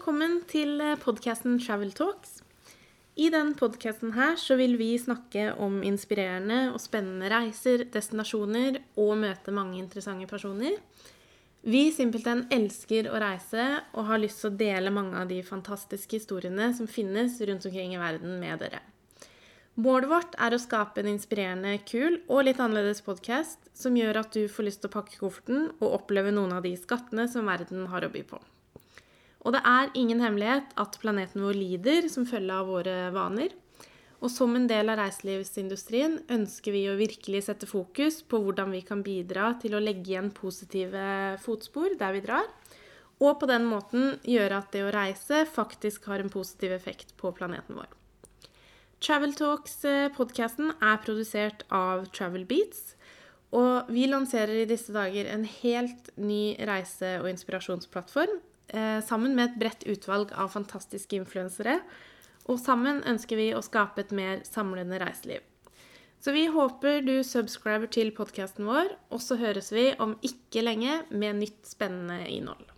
podkasten Travel Talks. I denne podkasten her så vil vi snakke om inspirerende og spennende reiser, destinasjoner og møte mange interessante personer. Vi simpelthen elsker å reise og har lyst til å dele mange av de fantastiske historiene som finnes rundt omkring i verden med dere. Målet vårt er å skape en inspirerende, kul og litt annerledes podkast som gjør at du får lyst til å pakke kofferten og oppleve noen av de skattene som verden har å by på. Og det er ingen hemmelighet at planeten vår lider som følge av våre vaner. Og som en del av reiselivsindustrien ønsker vi å virkelig sette fokus på hvordan vi kan bidra til å legge igjen positive fotspor der vi drar, og på den måten gjøre at det å reise faktisk har en positiv effekt på planeten vår. Travel Talks-podkasten eh, er produsert av Travel Beats. Og vi lanserer i disse dager en helt ny reise- og inspirasjonsplattform sammen med et bredt utvalg av fantastiske influensere. Og sammen ønsker vi å skape et mer samlende reiseliv. Så vi håper du subscriber til podkasten vår, og så høres vi om ikke lenge med nytt spennende innhold.